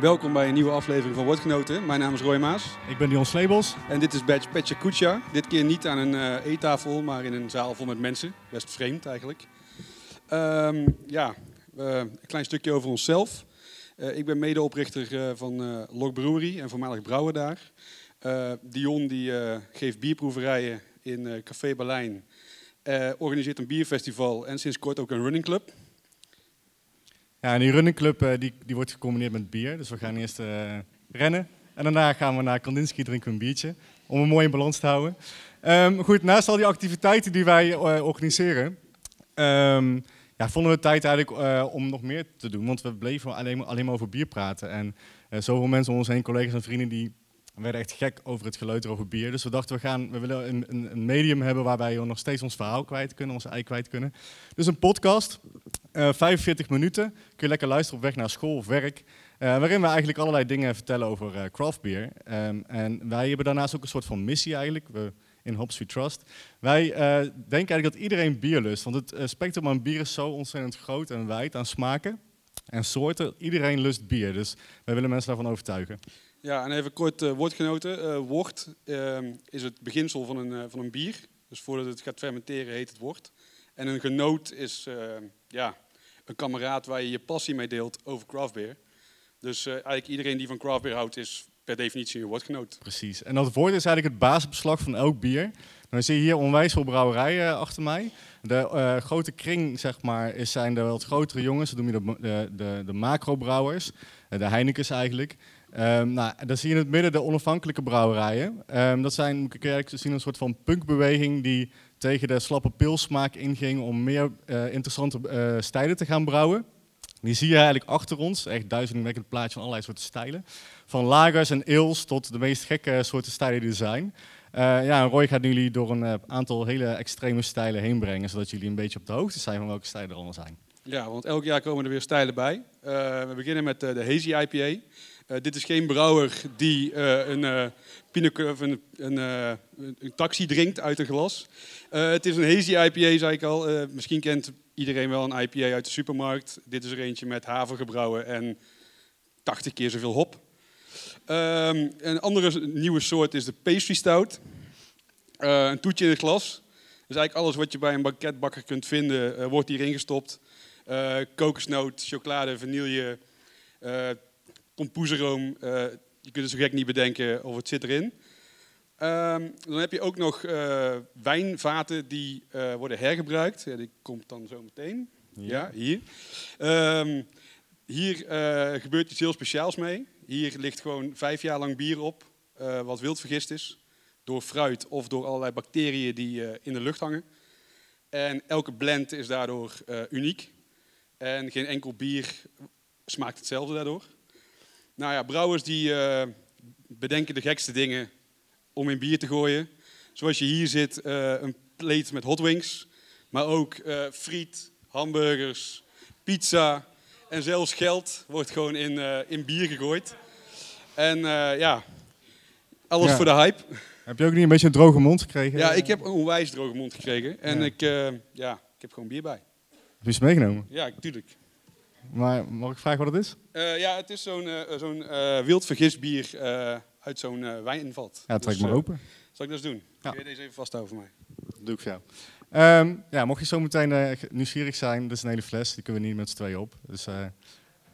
Welkom bij een nieuwe aflevering van Woordgenoten. Mijn naam is Roy Maas Ik ben Dion Slebels. en dit is Badge Petje Kucha. Dit keer niet aan een eh, eettafel, maar in een zaal vol met mensen. Best vreemd eigenlijk. Ehm, ja, een klein stukje over onszelf. Eh, ik ben medeoprichter eh, van Lok Brewery en voormalig brouwer daar. Dion die, geeft bierproeverijen in Café Berlijn. organiseert een bierfestival en sinds kort ook een running club. Ja, en die runningclub eh, die, die wordt gecombineerd met bier. Dus we gaan eerst eh, rennen. En daarna gaan we naar Kandinsky drinken een biertje. Om een mooie balans te houden. Ehm, goed, naast al die activiteiten die wij eh, organiseren... ehm, ja, vonden we tijd eigenlijk om nog meer te doen. Want we bleven alleen, alleen maar over bier praten. En eh, zoveel mensen om ons heen, collega's en vrienden... die werden echt gek over het geleuter over bier. Dus we dachten, we, gaan, we willen een, een, een medium hebben... waarbij we nog steeds ons verhaal kwijt kunnen, onze ei kwijt kunnen. Dus een podcast... Eh, 45 minuten. Kun je lekker luisteren op weg naar school of werk. eh, waarin we eigenlijk allerlei dingen vertellen over eh craft beer. Ehm, en wij hebben daarnaast ook een soort van missie eigenlijk. We, in Hops We Trust. Wij eh, denken eigenlijk dat iedereen bier lust. Want het eh, spectrum aan bier is zo ontzettend groot en wijd aan smaken en soorten. Iedereen lust bier. Dus wij willen mensen daarvan overtuigen. Ja, en even kort eh, woordgenoten. Eh, wort eh, is het beginsel van een, eh, van een bier. Dus voordat het gaat fermenteren heet het wort. En een genoot is eh, ja, een kameraad waar je je passie mee deelt over craft beer. Dus eh, eigenlijk iedereen die van craft beer houdt is per definitie een woordgenoot. Precies. En dat woord is eigenlijk het basisbeslag van elk bier. Dan zie je hier onwijs veel brouwerijen achter mij. De eh, grote kring, zeg maar, zijn de wat grotere jongens. Dat noem je de, de, de, de macro-brouwers. Eh, de Heinekens eigenlijk. Ehm, nou, dan zie je in het midden de onafhankelijke brouwerijen. Ehm, dat zijn, eigenlijk zien, een soort van punkbeweging die tegen de slappe pilsmaak inging om meer eh, interessante eh, stijlen te gaan brouwen. Die zie je eigenlijk achter ons, echt duizendwekkend plaatje van allerlei soorten stijlen. Van lagers en ales tot de meest gekke soorten stijlen die er zijn. Eh, ja, Roy gaat jullie door een aantal hele extreme stijlen heen brengen, zodat jullie een beetje op de hoogte zijn van welke stijlen er allemaal zijn. Ja, want elk jaar komen er weer stijlen bij. We beginnen met de Hazy IPA. Eh, dit is geen brouwer die eh, een, pina- of een, een, taxi drinkt uit een glas. Het is een Hazy IPA, zei ik al. Misschien kent iedereen wel een IPA uit de supermarkt. Dit is er eentje met haver gebrouwen en 80 keer zoveel hop. Ehm, een andere nieuwe soort is de pastry stout. Een toetje in het glas. Dus eigenlijk alles wat je bij een banketbakker kunt vinden, wordt hierin gestopt. Kokosnoot, chocolade, vanille, kompoezeroom. Eh, je kunt het zo gek niet bedenken of het zit erin. Ehm, dan heb je ook nog eh, wijnvaten die eh, worden hergebruikt. Ja, die komt dan zo meteen. Ja, hier. Ehm, hier gebeurt iets heel speciaals mee. Hier ligt gewoon vijf jaar lang bier op, wat wild vergist is. Door fruit of door allerlei bacteriën die in de lucht hangen. En elke blend is daardoor uniek. En geen enkel bier smaakt hetzelfde daardoor. Nou ja, brouwers die eh, bedenken de gekste dingen om in bier te gooien. Zoals je hier zit, eh, een plate met hot wings. Maar ook eh, friet, hamburgers, pizza en zelfs geld wordt gewoon in, in bier gegooid. En ja, alles Ja. voor de hype. Heb je ook niet een beetje een droge mond gekregen? Ja, ik heb een onwijs droge mond gekregen. En Ja. ik, ja, ik heb gewoon bier bij. Heb je ze meegenomen? Ja, tuurlijk. Maar mag ik vragen wat het is? Eh, ja, het is zo'n eh, zo'n eh, wild vergist bier eh, uit zo'n wijnvat. Ja, trek Dus, maar open. Zal ik dat eens doen? Ja. Kun je deze even vasthouden voor mij? Dat doe ik voor jou. Ehm, ja, mocht je zo meteen nieuwsgierig zijn, dit is een hele fles. Die kunnen we niet met z'n tweeën op. Dus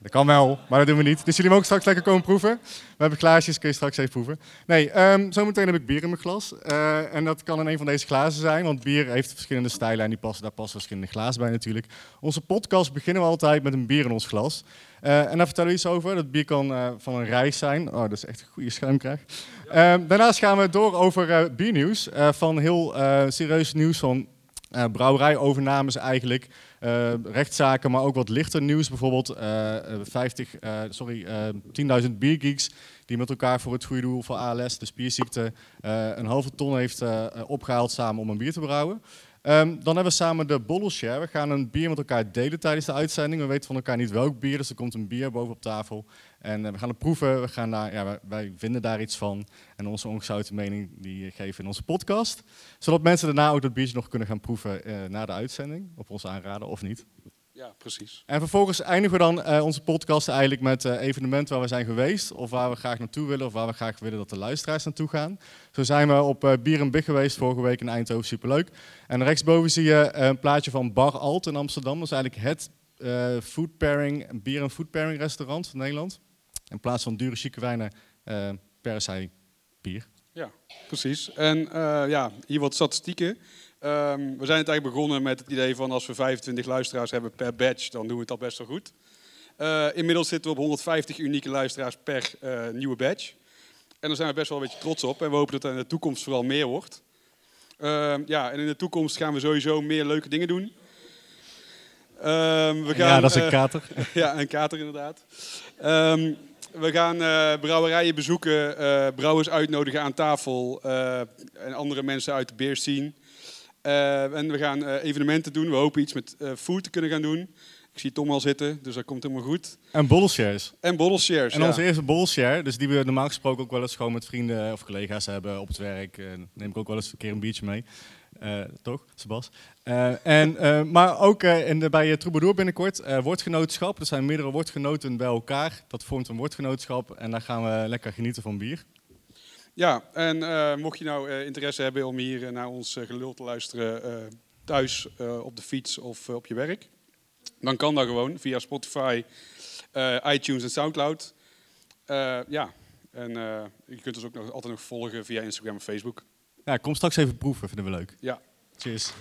dat kan wel, maar dat doen we niet. Dus jullie mogen straks lekker komen proeven. We hebben glaasjes, kun je straks even proeven. Nee, ehm zometeen heb ik bier in mijn glas. Eh, en dat kan in een van deze glazen zijn, want bier heeft verschillende stijlen en die passen, daar passen verschillende glazen bij natuurlijk. Onze podcast beginnen we altijd met een bier in ons glas. Eh, en daar vertellen we iets over. Dat bier kan eh, van een reis zijn. Oh, dat is echt een goede schuimkraag. Ehm, daarnaast gaan we door over biernieuws. Van heel serieus nieuws van eh brouwerijovernames eigenlijk. Eh, rechtszaken, maar ook wat lichter nieuws. Bijvoorbeeld eh, eh, 50, eh, sorry, eh 10.000 biergeeks die met elkaar voor het goede doel voor ALS, de spierziekte, een halve ton heeft eh, eh, opgehaald samen om een bier te brouwen. Ehm, dan hebben we samen de Bottle Share. We gaan een bier met elkaar delen tijdens de uitzending. We weten van elkaar niet welk bier, dus er komt een bier boven op tafel. En eh, we gaan het proeven. We gaan daar, ja, wij, vinden daar iets van. En onze ongezouten mening die geven in onze podcast. Zodat mensen daarna ook dat biertje nog kunnen gaan proeven eh, na de uitzending. Op ons aanraden of niet. Ja, precies. En vervolgens eindigen we dan eh, onze podcast eigenlijk met eh, evenementen waar we zijn geweest, of waar we graag naartoe willen, of waar we graag willen dat de luisteraars naartoe gaan. Zo zijn we op eh, Bier en Big geweest vorige week in Eindhoven, superleuk. En rechtsboven zie je een plaatje van Bar Alt in Amsterdam. Dat is eigenlijk het food pairing, bier en food pairing restaurant van Nederland. In plaats van dure chique wijnen, uh, per zij bier. Precies. En ja, hier wat statistieken. Ehm, we zijn het eigenlijk begonnen met het idee van als we 25 luisteraars hebben per badge, dan doen we het al best wel goed. Eh, inmiddels zitten we op 150 unieke luisteraars per eh, nieuwe badge. En daar zijn we best wel een beetje trots op. En we hopen dat er in de toekomst vooral meer wordt. Ehm, ja, en in de toekomst gaan we sowieso meer leuke dingen doen. Ehm, we gaan, ja, dat is een eh, kater. ja, een kater inderdaad. We gaan brouwerijen bezoeken, eh, brouwers uitnodigen aan tafel en andere mensen uit de beer Eh, en we gaan eh, evenementen doen. We hopen iets met eh, food te kunnen gaan doen. Ik zie Tom al zitten, dus dat komt helemaal goed. En bottle shares. En bottle shares. En ja. onze eerste bottle share, dus die we normaal gesproken ook wel eens gewoon met vrienden of collega's hebben op het werk. neem ik ook wel eens een keer een biertje mee. Toch, Sebas? En, maar ook in de, bij Troubadour binnenkort woordgenootschap. Er zijn meerdere woordgenoten bij elkaar. Dat vormt een woordgenootschap en daar gaan we lekker genieten van bier. Ja, en eh, mocht je nou eh, interesse hebben om hier eh, naar ons gelul te luisteren thuis, op de fiets of op je werk, dan kan dat gewoon via Spotify, iTunes en Soundcloud. Ja, en je kunt ons ook nog, altijd nog volgen via Instagram en Facebook. Ja, kom straks even proeven, vinden we leuk. Ja. Cheers.